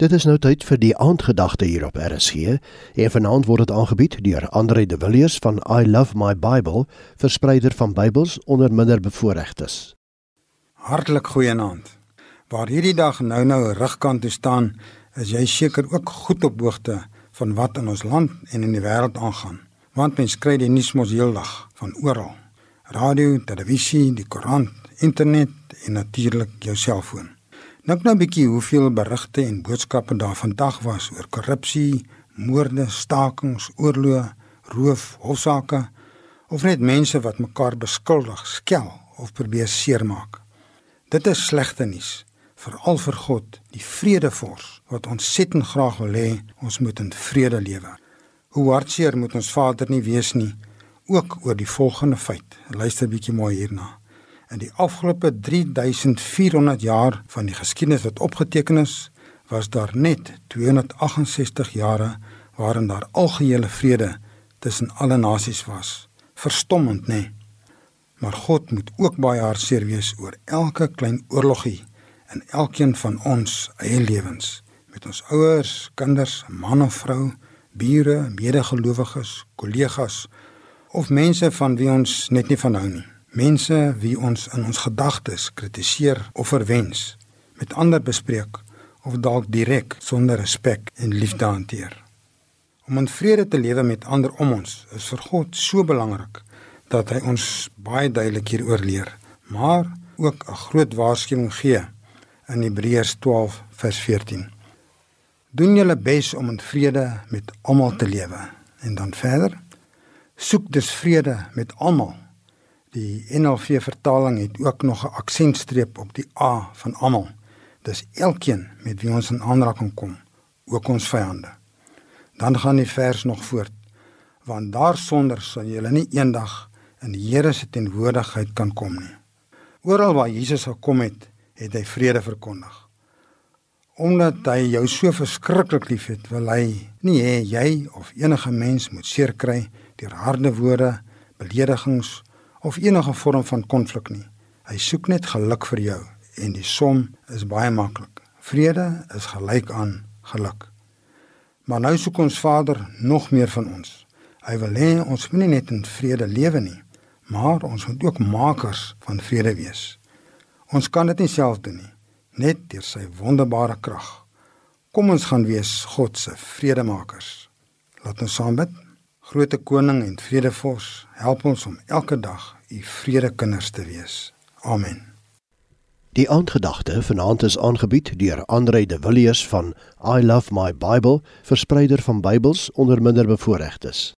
Dit is nou tyd vir die aandgedagte hier op RSG. En vanaand word dit aangebied deur Andre de Villiers van I Love My Bible, verspreider van Bybels onder minderbevoorregtes. Hartlik goeienaand. Waar hierdie dag nou nou rugkant toe staan, is jy seker ook goed op hoogte van wat in ons land en in die wêreld aangaan. Want mens kry die nuus mos heeldag van oral. Radio, televisie, die koerant, internet en natuurlik jou selfoon. Dink nou 'n bietjie hoeveel berigte en boodskappe daar vandag was oor korrupsie, moorde, stakings, oorloë, roof, hofsaake of net mense wat mekaar beskuldig, skel of probeer seermaak. Dit is slegte nuus, veral vir God, die vredevors wat ons settend graag wil hê ons moet in vrede lewe. Hoe hartseer moet ons Vader nie wees nie, ook oor die volgende feit. Luister bietjie mooi hierna. In die afgelope 3400 jaar van die geskiedenis wat opgeteken is, was daar net 268 jare waarin daar algehele vrede tussen alle nasies was. Verstommend, nê? Nee. Maar God moet ook baie hartseer wees oor elke klein oorlogie in elkeen van ons eie lewens met ons ouers, kinders, man of vrou, bure, medegelowiges, kollegas of mense van wie ons net nie van hou nie. Mense wie ons in ons gedagtes kritiseer of verwens, met ander bespreek of dalk direk sonder respek en liefde hanteer. Om in vrede te lewe met ander om ons is vir God so belangrik dat hy ons baie duidelik hieroor leer, maar ook 'n groot waarskuwing gee in Hebreërs 12 vers 14. Doen julle bes om in vrede met almal te lewe en dan verder soek dus vrede met almal Die NLV vertaling het ook nog 'n aksentstreep op die A van almal. Dis elkeen met wie ons in aanraking kom, ook ons vyande. Dan gaan die vers nog voort. Want daarsonder sal julle nie eendag in die Here se teenwoordigheid kan kom nie. Oral waar Jesus gekom het, het hy vrede verkondig. Omdat hy jou so verskriklik liefhet, wil hy nie hê jy of enige mens moet seer kry deur harde woorde, beledigings of enige vorm van konflik nie. Hy soek net geluk vir jou en die som is baie maklik. Vrede is gelyk aan geluk. Maar nou soek ons Vader nog meer van ons. Hy wil hê ons moet nie net in vrede lewe nie, maar ons moet ook makers van vrede wees. Ons kan dit nie self doen nie, net deur sy wonderbare krag. Kom ons gaan wees God se vredemakers. Laat ons saam bid. Grote koning en vredevors, help ons om elke dag u vredekinders te wees. Amen. Die aandgedagte vanaand is aangebied deur Andre de Villiers van I Love My Bible, verspreider van Bybels onder minderbevoorregtes.